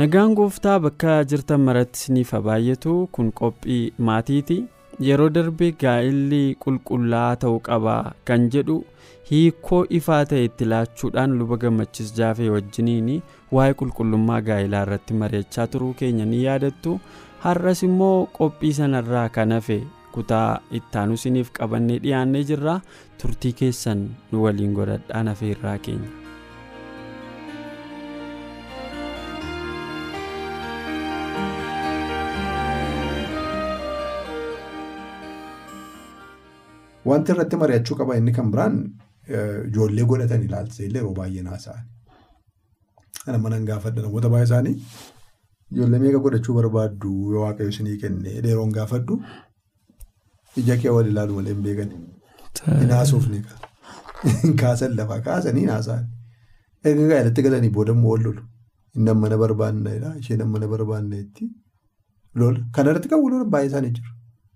Nagaan gooftaa bakka jirtan maratti isiniif haa baay'atu kun qophii maatiiti. Yeroo darbe gaa'illi qulqullaa'aa ta'uu qaba kan jedhu hiikoo ifaa ta'e itti laachuudhaan luba gammachiis jaafee wajjiniin waa'ee qulqullummaa gaa'ilaa irratti mari'achaa turuu keenya ni yaadattu. Har'as immoo qophii sanarraa kan hafe kutaa ittaanu isiniif qabannee dhiyaannee jirra. Turtii keessan nu waliin godhadhaan hafe irraa keenya. Wanti irratti mari'achuu qaba inni kan biraan ijoollee godhatan ilaalchisee illee yeroo baay'ee naasa'an. Kana manan gaafadha namoota baay'ee isaanii ijoollee meeqa godhachuu barbaaddu yoo waaqayyo isinii kenne yeroon gaafadhu ija kee wal ilaalu malee hin beekani. Hin haasofne kaasan lafaa kaasanii naasa'an. Erga gaa'elatti galanii booda immoo wal lolu. Inni mana barbaannedha isheen mana barbaanneetti lola. Kana irratti kan wal baay'ee isaanii jiru.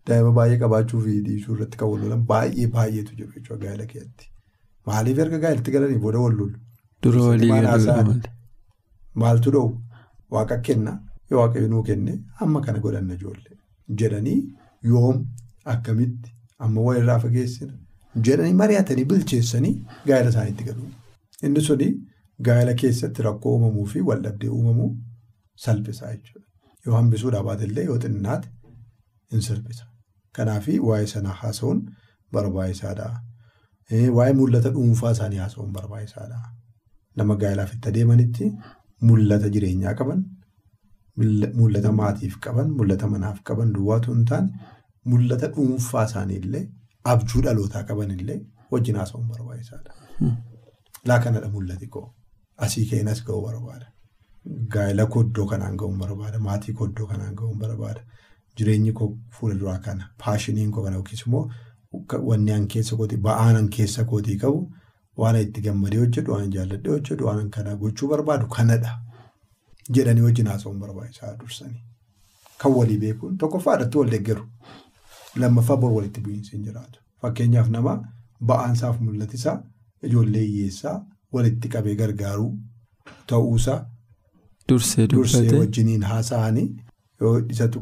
Daa'ima baay'ee qabaachuu fi dhiisuu irratti kan wal lolan baay'ee baay'eetu jiru jechuudha gaa'ela keessatti. Maaliif erga gaa'elatti galanii booda wal lolu? Dura walii galuu Maaltu dha'u? Waaqa kenna yoo waaqayyo nuu kenne amma kana godhanna ijoollee jedhanii yoom akkamitti amma walirraa fageessina jedhanii mari'atanii bilcheessanii gaa'ela isaaniitti galu. Inni suni gaa'ela keessatti rakkoo uumamuu fi waldhabdee uumamuu salphisa jechuudha. Yoo hambisuudhaa baatellee yoo xinnaate hin salphisa. Kanaaf waa'ee sanaa haasa'uun barbaachisaadha. Waa'ee mul'ata dhuunfaa isaanii haasa'uun barbaachisaadha. Nama gaa'elaaf itti adeemanitti mul'ata jireenyaa qaban, mul'ata maatiif qaban, mul'ata manaaf qaban duwwaatu hin taane mul'ata dhuunfaa isaaniillee abjuu dhalootaa qabanillee wajjin haasa'uun barbaachisaadha. Laa kanadha mul'ati koo asii keenas ga'uu barbaada. Gaa'ela koddoo kanaan ga'uun barbaada. Maatii koddoo kanaan ga'uun barbaada. Jireenyi koo fuula duraa kana paashiniin koo kana yookiis immoo wanni an keessa kootii ba'aan an keessa kootii qabu waan itti gammadee hojjedhu waan jaalladhee hojjedhu waan kana gochuu barbaadu kanadha. Jedhanii wajjin haasa'uun barbaachisaa dursanii. Kan walii beekuun tokkoffaa irratti wal deeggaru. Lammaffaa bor walitti bu'iinsi hin jiraatu. Fakkeenyaaf nama ba'aansaaf mul'atisaa ijoollee hiyyeessaa walitti qabee gargaaruu ta'uusaa. Dursee wajjiniin haasa'anii. Isatu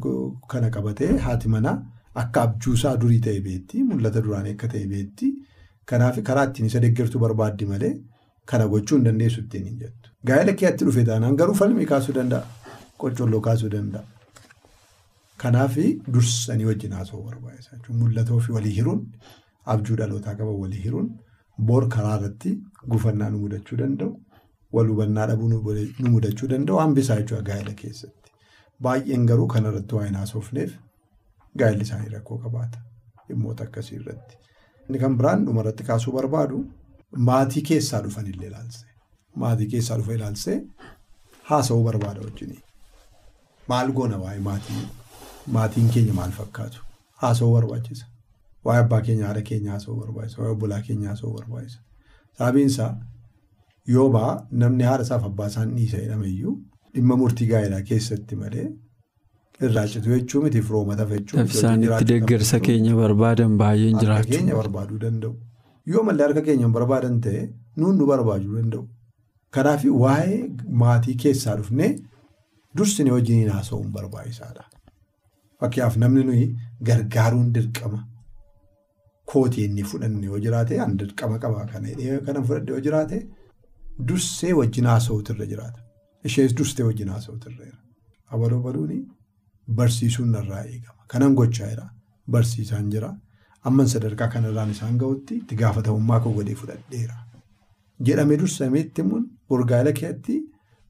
kana qabatee haati manaa akka abjuusaa durii ta'e beetti mul'ata duraanii akka ta'e beetti kanaaf karaa ittiin isa deeggartuu barbaaddi malee kana gochuu hin dandeessu ittiin hin jettu. Gaa'ela keetti dhufe taanaan garuu falmii kaasuu danda'a. Qoccolloo kaasuu danda'a. Kanaaf dursanii wajjin haasa'uu barbaachisa jechuudha. Mul'ata ofii walii hiruun abjuu dhalootaa qaban walii hiruun bor karaa irratti gufannaa nu mudachuu danda'u. Wal hubannaa dhabuu nu mudachuu danda'u hambisaa jechuudha gaa'ela keessatti. Baay'een garuu kanarratti waa hin haasofneef gaa'elli isaanii rakkoo qabaata. Dhimmoota akkasii irratti. Inni kan biraan dhumarratti kaasuu barbaadu maatii keessaa dhufanillee ilaalsee. Maatii keessaa dhufa ilaalsee haasa'uu barbaada wajjin. Maal goona waa'ee maatii? Maatiin keenya maal fakkaatu? Haasa'uu barbaachisa. Waa'ee abbaa keenya haadha keenya haasa'uu barbaachisa. Waa'ee obbolaa keenya haasa'uu barbaachisa. Sababiin isaa yoo ba'a namni haadha isaaf abbaa isaan dhiisa jedhameyyuu. Dhimma murtii gaa'elaa keessatti malee irraa citu jechuun miti firoomata jechuun. Isaan itti deeggarsa keenya barbaadan baay'een. Harka keenya barbaaduu danda'u. Yoo mallee harka keenya barbaadan ta'e nuun nu barbaaduu danda'u. Kanaaf waa'ee maatii keessaa dhufnee dursinee wajjin haasa'uun barbaachisaadha. Fakkeenyaaf namni nuyi gargaaruun dirqama kootii inni fudhanne yoo jiraate an dirqama qaba kana fudhadhe yoo jiraate dursee wajjin haasa'uutu irra jiraata. Ishees dursitee wajjin haasa'uutu irra jira. Abaloo baluuni barsiisuun narraa eegama. Kanan gochaa jira. Barsiisaan jira. Amman sadarkaa kanarraan isaan ga'utti itti gaafatamummaa koo godhee fudhadheera. Jedhamee dursameetti immoo gaa'ela keetti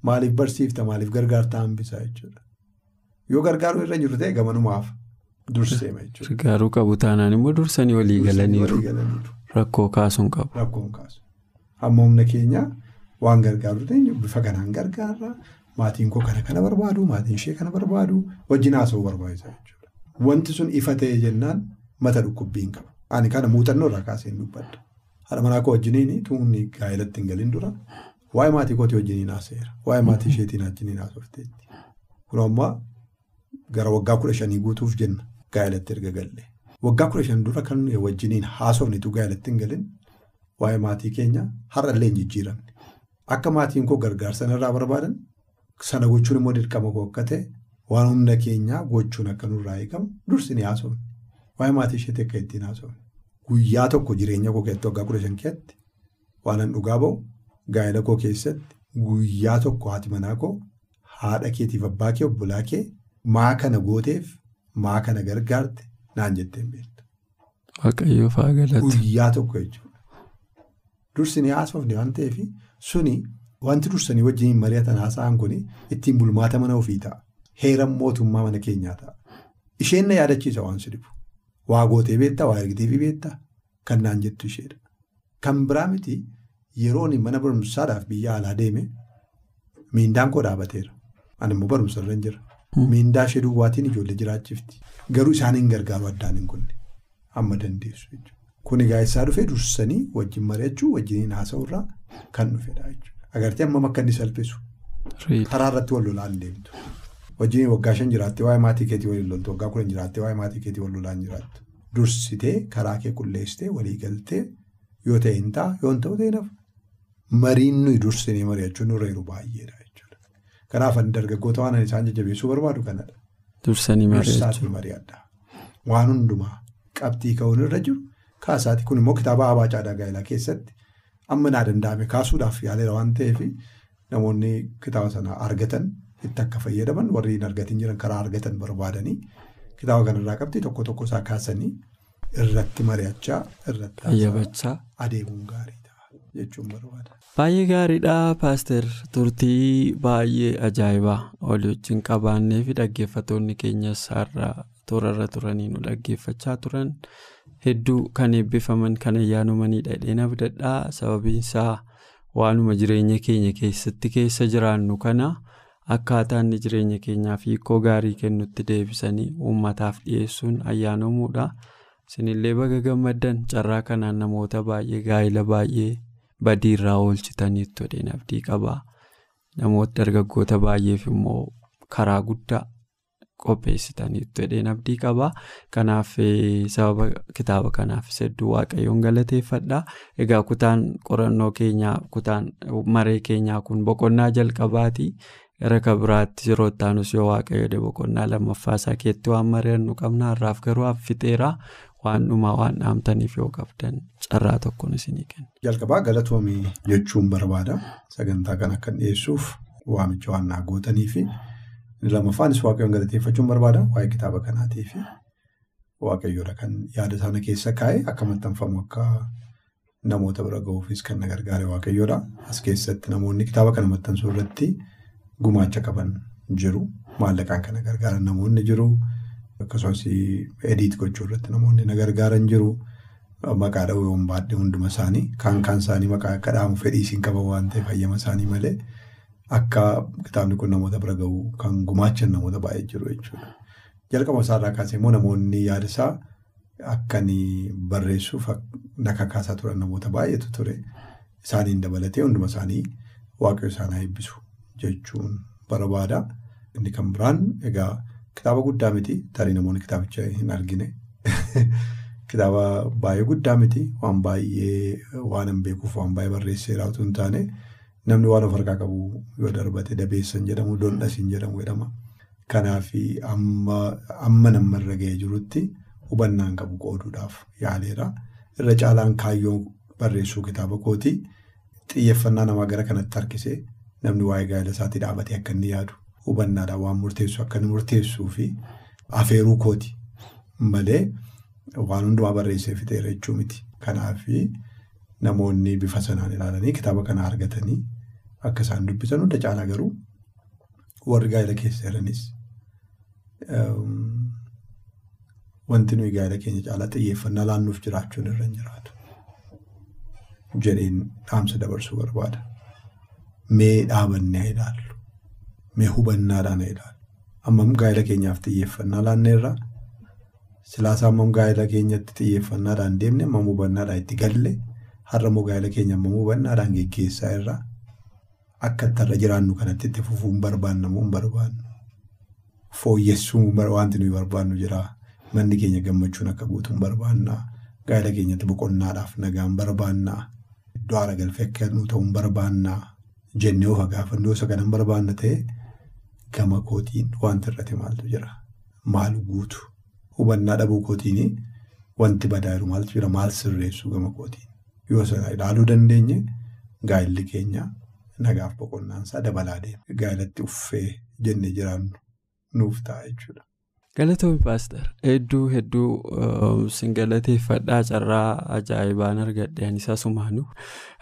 maaliif barsiifta maaliif gargaartaa hambisaa jechuudha. Yoo gargaaruu irra jiru ta'e gamanumaaf durseema jechuudha. Gargaaruu qabu taanaan immoo dursanii walii galaniiru. rakkoo kaasuun qabu. Rakkoon kaasu. Amma humna keenya waan gargaaru bifa kanaan gargaarra. Maatiin koo kana kana barbaadu maatiin ishee kana barbaadu wajjin haasa'uu barbaachisa jechuudha. Wanti sun ifa ta'e jennaan mata dhukkubbiin qaba. Ani kana muuxannoo irraa kaasee dubbadha. Haadha manaa koo wajjiniin tuunni gaa'elatti hin galin dura waa'ee maatii kootii wajjiniin haasa'eera. Waa'ee maatii isheetiin wajjiniin haasofteetti. Kun ammoo gara waggaa kudha shanii guutuuf jenna gaa'elatti erga galle. Waggaa kudha shan dura kan wajjiniin haasofnitu gaa'elatti hin galin waa'ee maatii keenya har'allee hin jijjiiramne. Akka maatiin koo gargaarsa irraa barbaadan sana gochuun immoo dirqama koo akka ta'e waan humna keenyaa gochuun akka nurraa eegamu dursi ni haasofne. Waa'ee maatii isheetti akka ittiin haasofne. Guyyaa tokko jireenya koo keessatti waggaa kudha shan keessatti waan an dhugaa bahu gaa'ela koo keessatti guyyaa tokko haati manaa koo haadha keetiif abbaa kee obbolaa kee maa kana gooteef maa kana gargaarte naan jettee beektu. Waaqayyoo fa'aa galatti. Guyyaa tokko jechuudha. Dursi ni haasofne waan ta'eef suni wanti dursanii wajjin mari'atan haasa'an kun ittiin bulmaata mana ofii ta'a. Heeran mootummaa mana keenyaa ta'a. Isheen na yaadachiisa waan sidibu. Waa gootee beektaa, waa ergiteefii beektaa kan naan jettu isheedha. Kan biraa miti yeroon mana barumsaadhaaf biyya alaa deeme miindaan koo dhaabateera. Ani immoo barumsa irra hin jira. Miindaa ishee duwwaatiin ijoollee jiraachifti. Garuu isaan hin gargaaru addaan hin kunne. Amma dandeessu jechuudha. Kun egaa isaa dhufee dursanii wajjin mari'achuu wajjin haasa'urraa kan dhufedha jechuudha. Agartee ammam akka inni salphisu. Karaa irratti wal lolaan deemtu. Wajjin waggaa shan jiraattee waa'ee maatii keetii waliin loltu waggaa kudhan jiraattee waa'ee maatii keetii wal lolaan jiraattu. Dursitee karaa kee qulleessitee walii galtee yoo ta'e hin ta'a yoo hin ta'u ta'e nafa. Mariin nuyi dursinee mari'achuun nurra jiru baay'eedha jechuudha. Kanaaf ani dargaggoota waan isaan jajjabeessuu barbaadu kanadha. Dursanii mari'adha. Waan hundumaa qabxii ka'uun irra jiru kaasaati. Kun immoo kitaaba Abaa Caadaa Gaa'elaa keessatti amma naa danda'ame kaasuudhaaf yaaleera waan ta'eef namoonni kitaaba sana argatan itti akka fayyadaman warri hin argatin jiran karaa argatan barbaadanii kitaaba kanarraa qabxii tokko tokko isaa kaasanii irratti mari'achaa irratti Qayyabachaa. adeemuun gaarii ta'a jechuun barbaada. Baay'ee gaariidha paaster turtii baay'ee ajaa'ibaa walii wajjin qabaannee fi dhaggeeffattoonni keenyas har'a toorarra turanii nu dhaggeeffachaa turan hedduu kan eebbifaman kan ayyaanomanidha dheena abdadhaa sababiin isaa waanuma jireenya keenya keessatti keessa jiraannu kana akkaataa inni jireenya keenyaaf hiikoo gaarii kennutti deebisanii uummataaf dhiyeessuun ayyaanomuudha. Isinillee baga gammaddan carraa kanaan namoota baay'ee gaa'ila baay'ee. badiirraa oolchitaniitu dheena abdii qabaa. Namoota dargaggoota baay'eef immoo karaa guddaa qopheessitaniitu dheena abdii qabaa kanaaf sababa kitaaba kanaafis hedduu waaqayyoon galateeffadha. Egaa kutaan qorannoo keenyaa kutaan maree keenyaa kun boqonnaa jalqabaati. Gara kabiraatti yeroo ittaanus yoo waaqayyoodhe boqonnaa lammaffaa isaa keetti waan mari'annu qabna har'aaf garuu affixeera waan dhumaa waan dhaamtaniif yoo qabdan carraa tokkoon isinii kenna. Jalqabaa galatoomii jechuun barbaada. Sagantaa kan akka dhiyeessuuf waamicha waan naa gootanii fi lammaffaanis waaqayyoon galateeffachuun barbaada. Waa'ee kitaaba kanaatii fi waaqayyoodha kan yaada sana keessa kaa'e akka maxxanfamu akka namoota bira gahuufis kan na gargaare waaqayyoodha. As keessatti namoonni kitaaba kana maxxansuu irratti gumaacha qaban jiru. Maallaqaan kana gargaaran namoonni jiru. Akkasumas ediit gochuu irratti namoonni na gargaaran jiru. Maqaa dha'uu yoo baadhee hunduma isaanii kaan kaan isaanii maqaa akka dhaamu fedhii isiin qaban waan ta'eef fayyama isaanii malee akka kitaabni kun namoota bira gahu kan gumaachan namoota baay'ee jiru jechuudha. Jalqaba isaarraa kaasee immoo namoonni yaada isaa akka barreessuuf na kakaasaa turan namoota baay'eetu ture. Isaaniin dabalatee hunduma isaanii waaqayyo isaan eebbisu jechuun barbaada. Inni kan biraan egaa. Kitaaba guddaa miti tarii namoonni kitaabicha hin argine kitaaba baay'ee guddaa miti waan baay'ee waan hin beekuuf waan baay'ee barreesseera otoo hin taane namni waan of harkaa qabu yoo darbate dabeessan jedhamu dondhasiin jedhamu jedhama. Kanaaf amma namarra ga'ee jirutti hubannaan qabu qooduudhaaf yaaleera. Irra caalaan kaayyoo barreessuu kitaaba kooti xiyyeeffannaa namaa gara kanatti harkisee namni waa'ee gaa'ela isaatii dhaabatee akka inni yaadu. Hubannaadhaan waan murteessu akka inni murteessuu fi afeeruu kooti malee waan hundumaa barreessee fixeera jechuu miti. Kanaaf namoonni bifa sanaan ilaalanii kitaaba kana argatanii akka isaan dubbisan hunda caalaa garuu warri gaa'ela keessa jiranis wanti nuyi gaa'ela keenya caalaa xiyyeeffannaa laannuuf jiraachuun irra hin jiraatu. jedheen dhaamsa dabarsuu barbaada. Mee dhaabannee ilaallu. Mee hubannaadhaan ilaallu. Ammam gaa'ela keenyaaf xiyyeeffannaa laanneerraa silaasa ammam gaa'ela keenyatti xiyyeeffannaadhaan deemne ammam hubannaadhaan itti galle har'a immoo gaa'ela keenya ammam hubannaadhaan geggeessaa irraa akka ittarra jiraannu kanatti itti fufuun barbaannamu hin barbaannu. Fooyyessuu wanti nuyi barbaannu jira. Manni keenya gammachuun akka guutuun barbaannaa. Gaa'ela keenyatti boqonnaadhaaf nagaan barbaannaa. Iddoo haara galfee akka nu ta'uun barbaannaa. Jennee of gaafannoo isa kanan barbaanna ta'e gama kootiin wanti irratti maaltu jira? Maal guutu? Hubannaa dhabuu kootiin wanti badaa jiru maaltu jira? Maal sirreessu gama kootiin? Yoo sana ilaaluu dandeenye gaa'elli keenya nagaaf boqonnaansaa dabalaa deema. Gaa'elatti uffee jennee jiraannu nuuf ta'a jechuudha. Galatoomii Paaster hedduu hedduu sin galateeffadhaa carraa ajaa'ibaan argadhe anis asumaanuu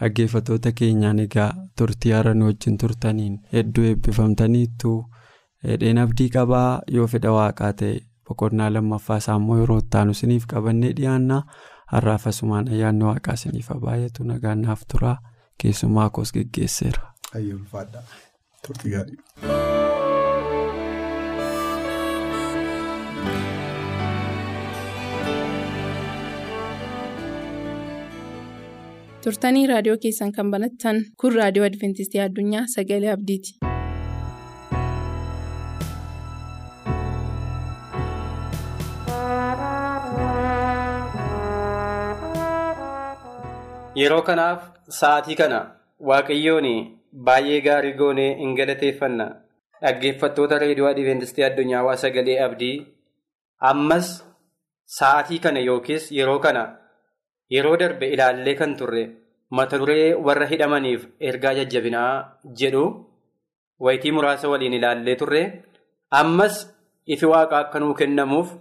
dhaggeeffattoota keenyaan egaa turtii har'a nu wajjin turtaniin hedduu eebbifamtaniittu dheedheen abdii qabaa yoo fedha waaqaa ta'e boqonnaa lammaffaa isaa immoo yeroo ittaanu isiniif qabannee dhiyaannaa har'aaf asumaan ayyaanni waaqaa isiniif baay'atu nagaan naaf turaa keessumaa koos geggeesseera. Ayyaanfaadhaa turtii gaarii. turtanii raadiyoo keessan kan banattan kun raadiyoo adventistii addunyaa sagalee abdiiti. yeroo kanaaf sa'aatii kana waaqayyoon baay'ee gaarii goonee hin galateeffanna dhaggeeffattoota reediyoo adventistii addunyaa sagalee abdii ammas sa'aatii kana yookiis yeroo kana. Yeroo darbe ilaallee kan turre mata duree warra hidhamaniif ergaa jajjabinaa jedhu wayitii muraasa waliin ilaallee turre ammas ifi waaqa akka nuu kennamuuf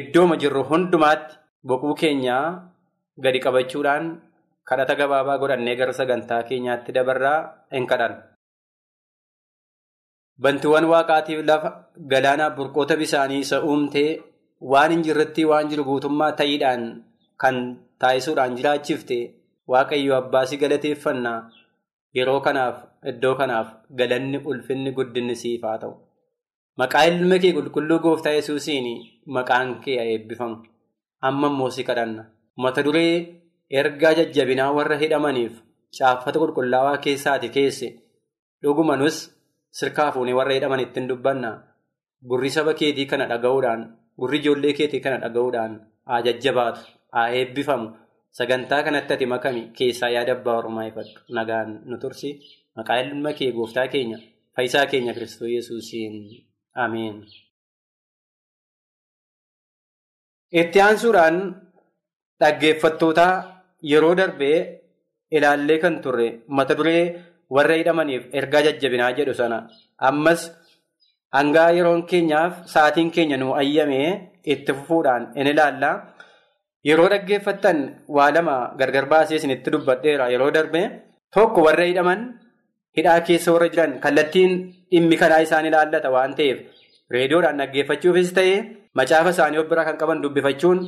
iddooma jirru hundumaatti boquu keenyaa gadi qabachuudhaan kadhata gabaabaa godhannee gara sagantaa keenyaatti dabarraa hin kadhan. Bantiiwwan waaqaatiif lafa galaanaa burqoota bisaanii isa uumtee waan hin jirretti waan jiru guutummaa ta'iidhaan kan taasisuudhaan jiraachifte waaqayyo abbaasii galateeffannaa yeroo kanaaf iddoo kanaaf galanni ulfinni guddinni siif haa ta'u. Maqaa ilma kee qulqulluu gooftaa yesuusiin maqaan kee eebbifamu. Amma immoo si kadhanna. Mata duree ergaa jajjabinaa warra hidhamaniif caaffata qulqullaawaa keessaati keesse dhugumanus sirkaa fuunee warra hidhaman ittiin dubbanna. Gurri saba keetii kana dhaga'uudhaan gurri ijoollee keetii kana dhaga'uudhaan haa jajjabaatu. haa eebbifamu sagantaa kanatti ati makami keessaa yaada abbaa ormaa ifadhu nagaan nu tursi maqaa ilma kee gooftaa keenya fayyisaa keenya kiristoos yesuusiin ameen. itti aansuudhaan dhaggeeffattoota yeroo darbee ilaallee kan turre mata duree warra hidhamaniif ergaa jajjabinaa jedhu sana ammas hangaa yeroon keenyaaf sa'aatiin keenya nu ayyamee itti fufuudhaan in ilaalla. Yeroo dhaggeeffattan waa lama gargar baasee isinitti dubbadheera yeroo darbe tokko warra hidhaman hidhaa keessa warra jiran kallattiin dhimmi kanaa isaan ilaallata waan ta'eef reediyoodhaan dhaggeeffachuufis ta'ee macaafa isaanii of biraa kan qaban dubbifachuun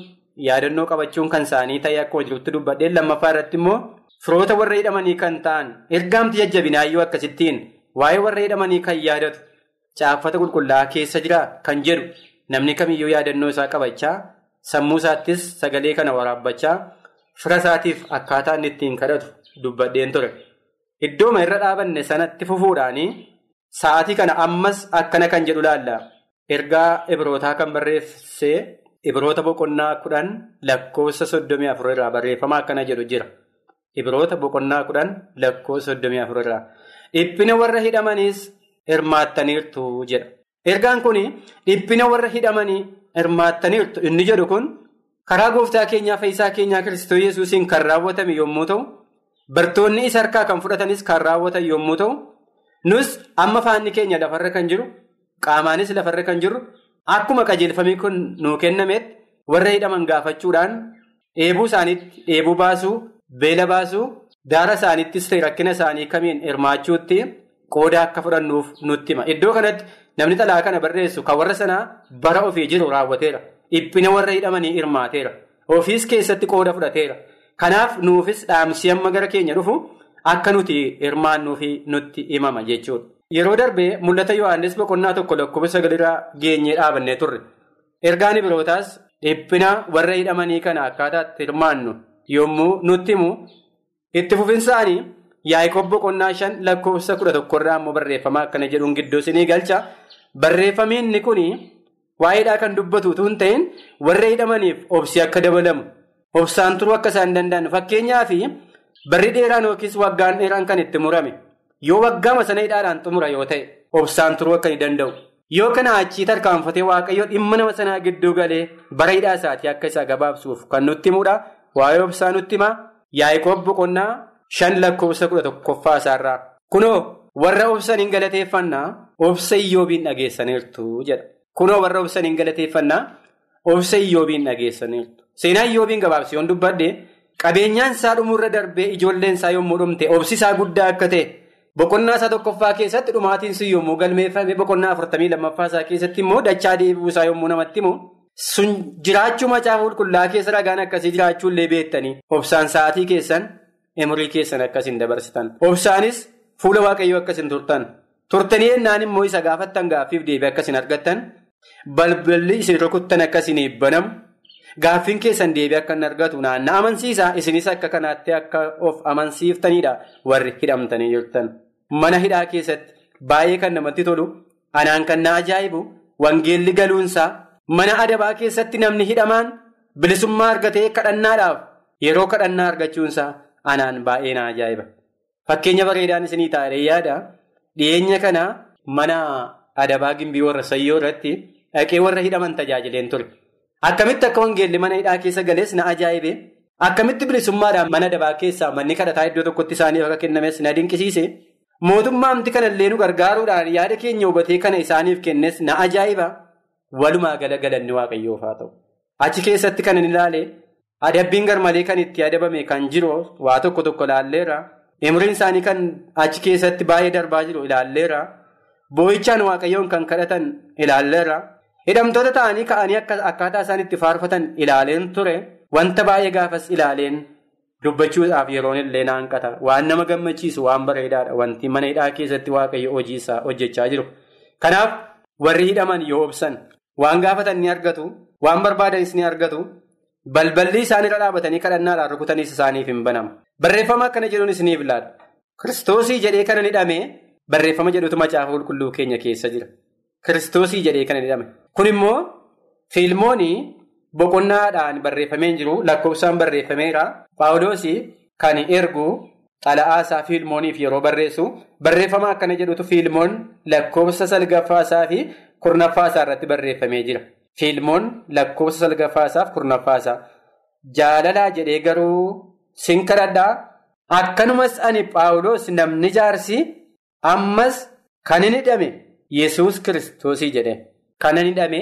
yaadannoo qabachuun kan isaanii ta'ee akkuma jirutti dubbadheen lammaffaa irratti immoo firoota warra hidhamanii kan ta'an ergaamti jajjabinaayyuu akkasittiin waa'ee warra hidhamanii kan yaadatu caaffata qulqullaa'aa keessa jira kan jedhu namni kamiyyuu yaadannoo isaa qabachaa. Sammuu isaattis sagalee kana waraabbachaa fira isaatiif akkaataa inni ittiin kadhatu dubbadheen ture. Iddooma irra dhaabanne sanatti fufuudhaanii sa'aatii kana ammas akkana kan jedhu laalla. Ergaa Ibrootaa kan barreessee Ibroota boqonnaa kudhan lakkoofsa soddomii afur irraa barreeffama akkana jedhu jira. Ibroota boqonnaa kudhan lakkoofsa soddomii afur irraa. Dhiphina warra hidhamaniis hirmaattaniirtu jedha. Ergaan kun dhiphina warra hidhamanii. hirmaattaniirtu inni jedhu kun karaa gooftaa keenyaa fayyisaa keenyaa kiristoos yesuusiin kan raawwatame yommuu ta'u bartoonni isa harkaa kan fudhatanis kan raawwatan yommuu ta'u nus amma faanni keenya lafarra kan jiru qaamaanis lafarra kan jiru akkuma qajeelfamii kun nuu kennametti warra hidhaman gaafachuudhaan dheebuu isaaniitti dheebuu baasuu beela baasuu daara isaaniittis ta'e rakkina isaanii kamiin hirmaachuutti qooda akka fudhannuuf nutti hima iddoo kanatti. Namni xalaa kana barreessu kan warra sanaa bara ofii jiru raawwateera. Dhiphina warra hidhamanii hirmaateera. Ofiis keessatti qooda fudhateera. Kanaaf nuufis dhaamsii amma gara keenya dhufu akka nuti hirmaannuu fi nutti himama jechuudha. Yeroo darbee mul'ata Yohaannis boqonnaa tokko lakkoofsa sagalirraa geenyee dhaabannee turre. Ergaan birootaas dhiphina warra hidhamanii kana akkaataatti hirmaannu yommuu nutti himu itti fufinsaanii Yaaqoob boqonnaa shan lakkoofsa kudha tokkorraa ammoo barreeffama akkana jedhuun gidduu isinii galcha. Barreeffamni inni kun waa'eedhaa kan dubbatu hin ta'in warra hidhamaniif obsi akka dabalamu obsaan turuu akka isaan danda'an fakkeenyaaf barri dheeraan yookiis waggaan dheeraan kan itti murame yoo waggaama sana hidhaadhaan xumura yoo ta'e obsaan turuu akka ni danda'u. Yoo kana achii tarkaanfatee waaqayyo dhimma nama sanaa gidduu galee bara hidhaa isaatii akka isaa gabaabsuuf kan nutti himudha. Waa'ee obsaa nutti hima. Yaaqoob boqonnaa shan lakkoofsa kudha tokkoffaa isaarraa. Kunoo warra obsan hin galateeffannaa obsa iyyoobiin dhageessaniirtu jedha. Kunoo warra obsan hin galateeffannaa obsa iyyoobiin dhageessaniirtu. Seenaa iyyoobiin gabaabsee yoon dubbadde qabeenyaan isaa dhumuurra darbee ijoolleen isaa yommuu dhumte obsi isaa guddaa akka ta'e. Boqonnaa isaa tokkoffaa keessatti dhumaatiin sun yommuu galmeeffame boqonnaa afurtamii lammaffaa isaa keessatti immoo dachaa deebi'uu isaa yommuu namatti himu sun jiraachuu macaafa qulqullaa keessa ragaan akkasii jiraachuullee beektanii obsaan sa'aatii keessan umurii keessan akkasiin dabarsitan. Obsaanis fuula waaqayyoo akkasiin turtan turtanii ennaan immoo isa gaafattan gaaffiif deebii akkasiin argattan balballi isin rukuttan akkasiin banamu gaaffiin keessan deebii akka hin argatu naannaa amansiisaa isinis akka kanaatti akka of amansiiftanidha warri hidhamtanii jirtan. Mana hidhaa keessatti baay'ee kan namatti tolu anaan kan na ajaa'ibu wangeelli galuunsaa mana adabaa keessatti namni hidhamaan bilisummaa argatee kadhannaadhaaf yeroo kadhannaa argachuunsaa anaan baay'ee na ajaa'iba. Fakkeenya bareedaan isinii taa'ee yaada dhiyeenya kana mana adabaa gimbii warra sayyoo irratti dhaqee warra hidhaman tajaajileen ture. Akkamitti akka wangeelli mana hidhaa keessa galees na ajaa'ibe akkamitti bilisummaadhaan mana adabaa keessaa manni kadhataa iddoo tokkotti isaaniif akka kennames na dinqisiise. Mootummaamti kanallee nu gargaaruudhaan yaada keenya hubatee kana isaaniif kennes na ajaa'iba walumaa gala galanni waaqayyoof haa ta'u. Achi keessatti kan hin ilaale adabbiin garmalee kan itti adabame kan jiru waa tokko tokko ilaalleera. Umriin isaanii kan achi keessatti baay'ee darbaa jiru ilaalleera. Boo'ichaan waaqayyoon kan kadhatan ilaalleera. Hidhamtoota ta'anii ka'anii akkaataa isaan itti faarfatan ilaaleen ture wanta baay'ee gaafas ilaaleen. Dubbachuudhaaf yeroon illee naanqata waan nama gammachiisu waan bareedaadha wanti mana hidhaa keessatti waaqayyo hojii isaa hojjechaa jiru. Kanaaf warri hidhaman yoo obsan waan gaafatan ni argatu waan barbaadanis ni argatu balballi isaan irra dhaabatanii kadhannaadhaan rukutanis isaaniif hin banamu. Barreeffama akkana jedhuun isiniif ilaala. Kiristoosii jedhee kana hidhame barreeffama jedhutu macaafa qulqulluu keenya keessa jira. Kiristoosii jedhee kana hidhame. Kun immoo fiilmoonii. Boqonnaadhaan barreeffamee jiru lakkoofsaan barreeffameera. Paawuloosii kan ergu xala'aasaa fiilmooniif yeroo barreessu barreeffama akkana jedhutu fiilmoon lakkoofsa salgaffaasaa fi kurnaffaasaa irratti barreeffamee jira. Fiilmoon lakkoofsa salgaffaasaa fi kurnaffaasaa jaalalaa jedhee garuu sin kadhadhaa akkanumas ani paawuloos namni jaarsi ammas kan hin hidhame yesus kiristoosii jedhe kan hin hidhame.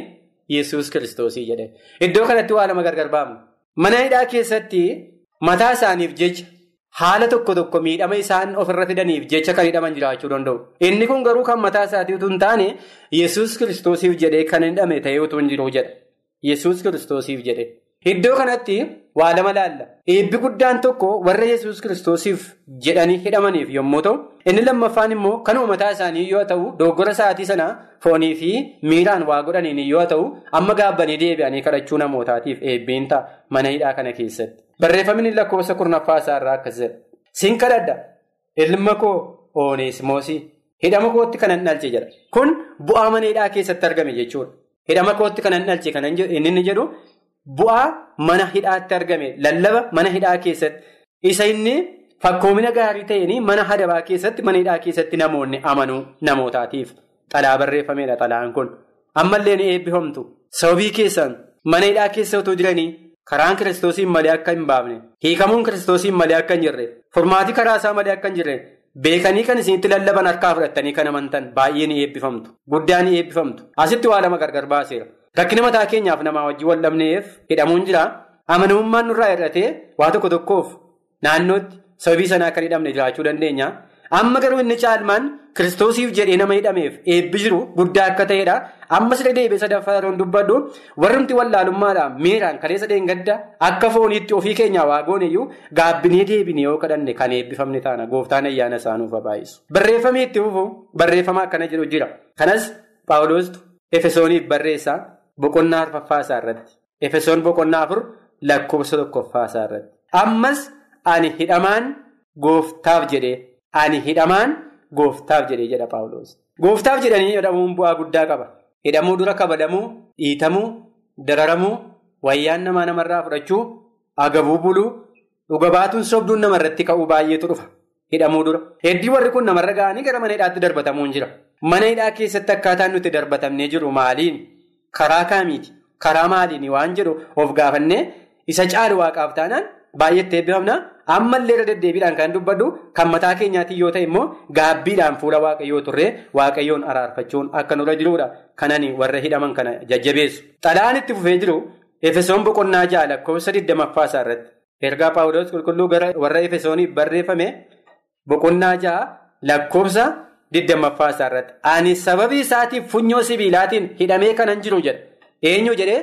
Yesuus kiristoosii jedhe iddoo kanatti waa lama gargar baamu. Mana hidhaa keessatti mataa isaaniif jecha haala tokko tokko miidhama isaan ofirra fidaniif jecha kan hidhaman jiraachuu danda'u. Inni kun garuu kan mataa isaatii utuu hin taane Yesuus kiristoosiif jedhee kan hidhame ta'ee utuu hin jiru jedha. Yesuus kiristoosiif jedhe iddoo kanatti waa lama laalla eebbi guddaan tokko warra Yesuus kiristoosiif jedhanii hidhamaniif yommuu ta'u inni lammaffaan immoo kanuma mataa isaanii yoo ta'u dogoggora sa'aatii sana. Foonii fi miiraan waa godhaniin yoo ta'u amma gaabbanii deebi'anii kadhachuu namootaatiif eebbiin ta'a mana hidhaa kana keessatti. Barreeffamni lakkoofsa kurnaffaa isaa irraa akkas jedha. Sin kadhadha ilma koo Ooneesimoosii hidhama kootti kanan dhalche jedha. Kun bu'aa mana hidhaa keessatti argame jechuudha. Hidhama kootti kanan dhalche kan inni jedhu bu'aa mana hidhaatti argame lallaba mana hidhaa keessatti. Isa inni. Fakkoomina gaarii ta'een mana adabaa keessatti mana hidhaa keessatti namoonni amanuu namootaatiif xalaa barreeffameedha xalaan kun. Ammallee ni eebbifamtu. Sababii keessan mana hidhaa keessa otoo jiranii karaan kiristoosiin malee akka hin baafne hiikamuun kiristoosiin malee akka hin jirre furmaatii karaa isaa malee akka hin jirre beekanii kan isinitti lallaban harkaa fudhatanii kan amantan baay'ee ni eebbifamtu. Guddaa ni eebbifamtu. Asitti waa lama gargar baaseera rakkina mataa keenyaaf namaa wajjin wal dhabneef hidhamuun jira amanamummaan nurraa hir'atee waa tokko tokkoof naannootti. Sababii sanaa akka hidhamne jiraachuu dandeenya. Amma garuu inni caalmaan kiristoosiif jedhee nama hidhameef eebbi jiru guddaa akka ta'edha. Ammas deebi'ee sadaffaa yeroo dubbadhu warrumti wallaalummaadhaan miiraan kaleessa deengadda akka fooniitti ofii keenyaa waagoon iyyuu gaabbinee deebinee yoo kadhanne kan eebbifamne taana gooftaan ayyaana isaanuuf baay'isu. Barreeffamee itti fufu barreeffama akkana jedhu jira. Kanas Paawuloostu Efesooniif barreessaa boqonnaa arfaffaasaa irratti. Efesoon boqonnaa afur lakkoofsa tokkoffaasaa irratti. Ammas ani hidhamaan gooftaaf jedhee ani hidhamaan gooftaaf jedhee jedha Paawuloos. Gooftaaf jedhanii hidhamuun bu'aa guddaa qaba. Hidhamuu dura kabadamuu, dhiitamuu, dararamuu, wayyaan namaa namarraa fudhachuu, agabuu buluu, dhuga baatuun sobduun namarratti ka'uu baay'eetu dhufa. Hidhamuu dura. Heddii warri kun namarra ga'anii gara mana hidhaatti darbatamuun jira. Mana hidhaa keessatti akkaataan nuti darbatamnee jiru maaliin? Karaa kaamiiti? Karaa maaliin waan jedhu of gaafannee isa caalu waaqaaf taanaan baay'eetti eebbifamna. Ammallee irra deddeebiidhaan kan dubbadhu kan mataa keenyaatiin yoo ta'e immoo gaabbiidhaan fuula waaqayyoo turree waaqayyoon araarfachuun akka nurra jirudha. Kanani warra hidhaman kana jajjabeessu. Xalaan itti fufee jiru Efesoon boqonnaa ja'a lakkoofsa digdamaffaa isaa irratti. Ergaa Paawuloos qulqulluu gara warra Efesooniif barreeffame boqonnaa ja'a lakkoofsa digdamaffaa isaa irratti. Ani sababii isaatiif funyoo sibiilaatiin hidhamee kanan jiru jedha. Eenyu jedhee?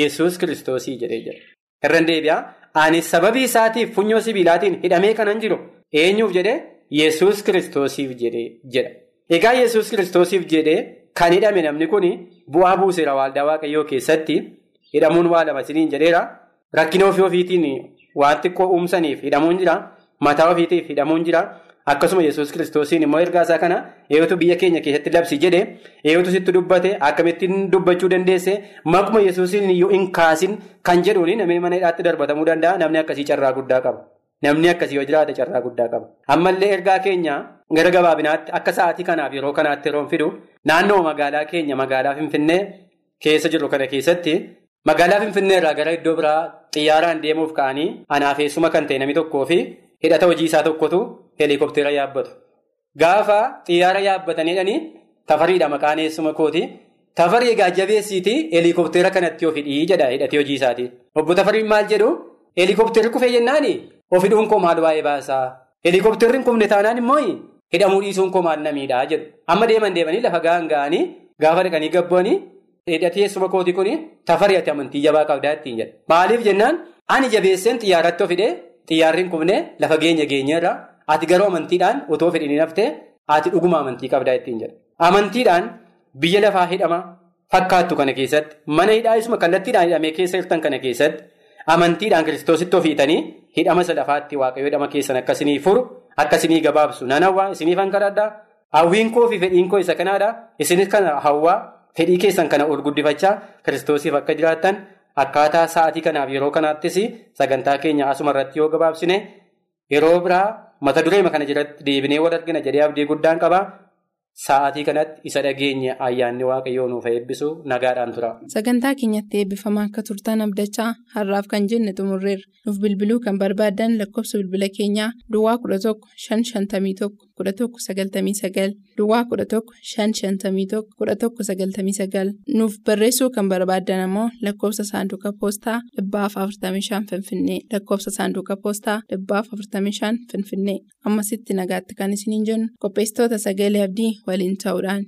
Yesuus kiristoosii jedhee jedha. Irra deebi'aa. Ani sababii isaatiif funyoo sibiilaatiin hidhamee kanan jiru eenyuuf jedhee Yesuus kiristoosiif jedhee jedha. Egaa Yesuus kiristoosiif jedhee kan hidhame namni kun bu'aa buuseera waaldaa waaqayyoo keessatti hidhamuun waa lama isiniin jedheera. Rakkina ofii ofiitiin waan xiqqoo uumsaniif hidhamuun jira. Mataa ofiitiif hidhamuun jira. Akkasuma Yesuus kiristoosiin immoo ergaa isaa kana eeyotu biyya keenya keessatti labsi jedhe eeyotu sitti dubbate akkamittiin dubbachuu dandeesse maquma Yesuusiin iyyuu hin kaasin kan jedhuun namni mana hidhaatti darbatamuu danda'a namni akkasii carraa guddaa qaba. Namni akkasii yoo jiraate carraa guddaa qaba. Ammallee ergaa keenya gara gabaabinaatti akka sa'aatii kanaaf yeroo kanaatti yeroo fidu naannoo magaalaa keenya magaalaa Finfinnee keessa jiru kana keessatti magaalaa Finfinnee irraa gara iddoo biraa xiyyaaraan deemuuf ka'anii anaafeessuma kan ta'e namni tokkoo fi hidhata hojii isaa tokkotu. Heelikooptera yaabbatu. Gaafa xiyyaara yaabbatanii tafariidha maqaan eessuma kooti. Tafarii egaa jabeessiiti heelikooptera kanatti of hidhii jedha hidhatee hojii isaati. Obbo Tafariin maal jedhu heelikoopterri kufee jennaani of hidhuun koo maal waa'ee baasaa. Heelikoopterri hin kufne taanaan immoo hidhamuu dhiisuun koo maal namiidhaa jedhu. Amma deeman deemanii lafa ga'an ga'anii gaafa dhaqanii gabboonni hidhatee eessuma kooti kuni tafarii ati amantii jabaa qabdaa ittiin jedha. Maaliif jennaan ani jabeesseen xiyyaaratti of hidhee xiyyaarri hin kufne lafa geenya geenyerra. Ati garuu amantiidhaan otoo fedhanii naftee ati dhuguma amantii qabdaa ittiin jedha. Amantiidhaan biyya lafaa hidhama fakkaattu kana keessatti mana hidhaa isuma kallattiidhaan hidhamee keessa jirtan kana keessatti amantiidhaan kiristoositti ofiitanii hidhama isa lafaatti waaqayyo hidhama keessan akkasinii furu akkasinii gabaabsu nan hawwaa isiniif hanqaradhaa hawwiin koo fi fedhiin koo isa kanaadha isinis kana hawwaa fedhii keessan kana ol guddifachaa kiristoosiif akka jiraattan akkaataa sa'aatii kanaaf yeroo kanaattis sagantaa keenya asuma irratti yoo gabaabsine yeroo biraa. Mata dureema kana jalatti deebinee wal argina jedhee abdii guddaan qaba. Sa'aatii kanatti isa dhageenye ayyaanni waaqayyoo nuuf eebbisu nagaadhaan tura. Sagantaa keenyatti eebbifamaa akka turtan abdachaa har'aaf kan jenne xumurreerra. Nuuf bilbiluu kan barbaadan lakkoofsa bilbila keenyaa Duwwaa 11 551 11 99 Duwwaa 11 551 11 99 nuuf barreessuu kan barbaadan ammoo lakkoofsa saanduqa poostaa 45 Finfinnee lakkoofsa saanduqa poostaa 45 Finfinnee ammasitti nagaatti kan isiniin jennu qopheessitoota sagalee abdii waliin ta'uudhaan.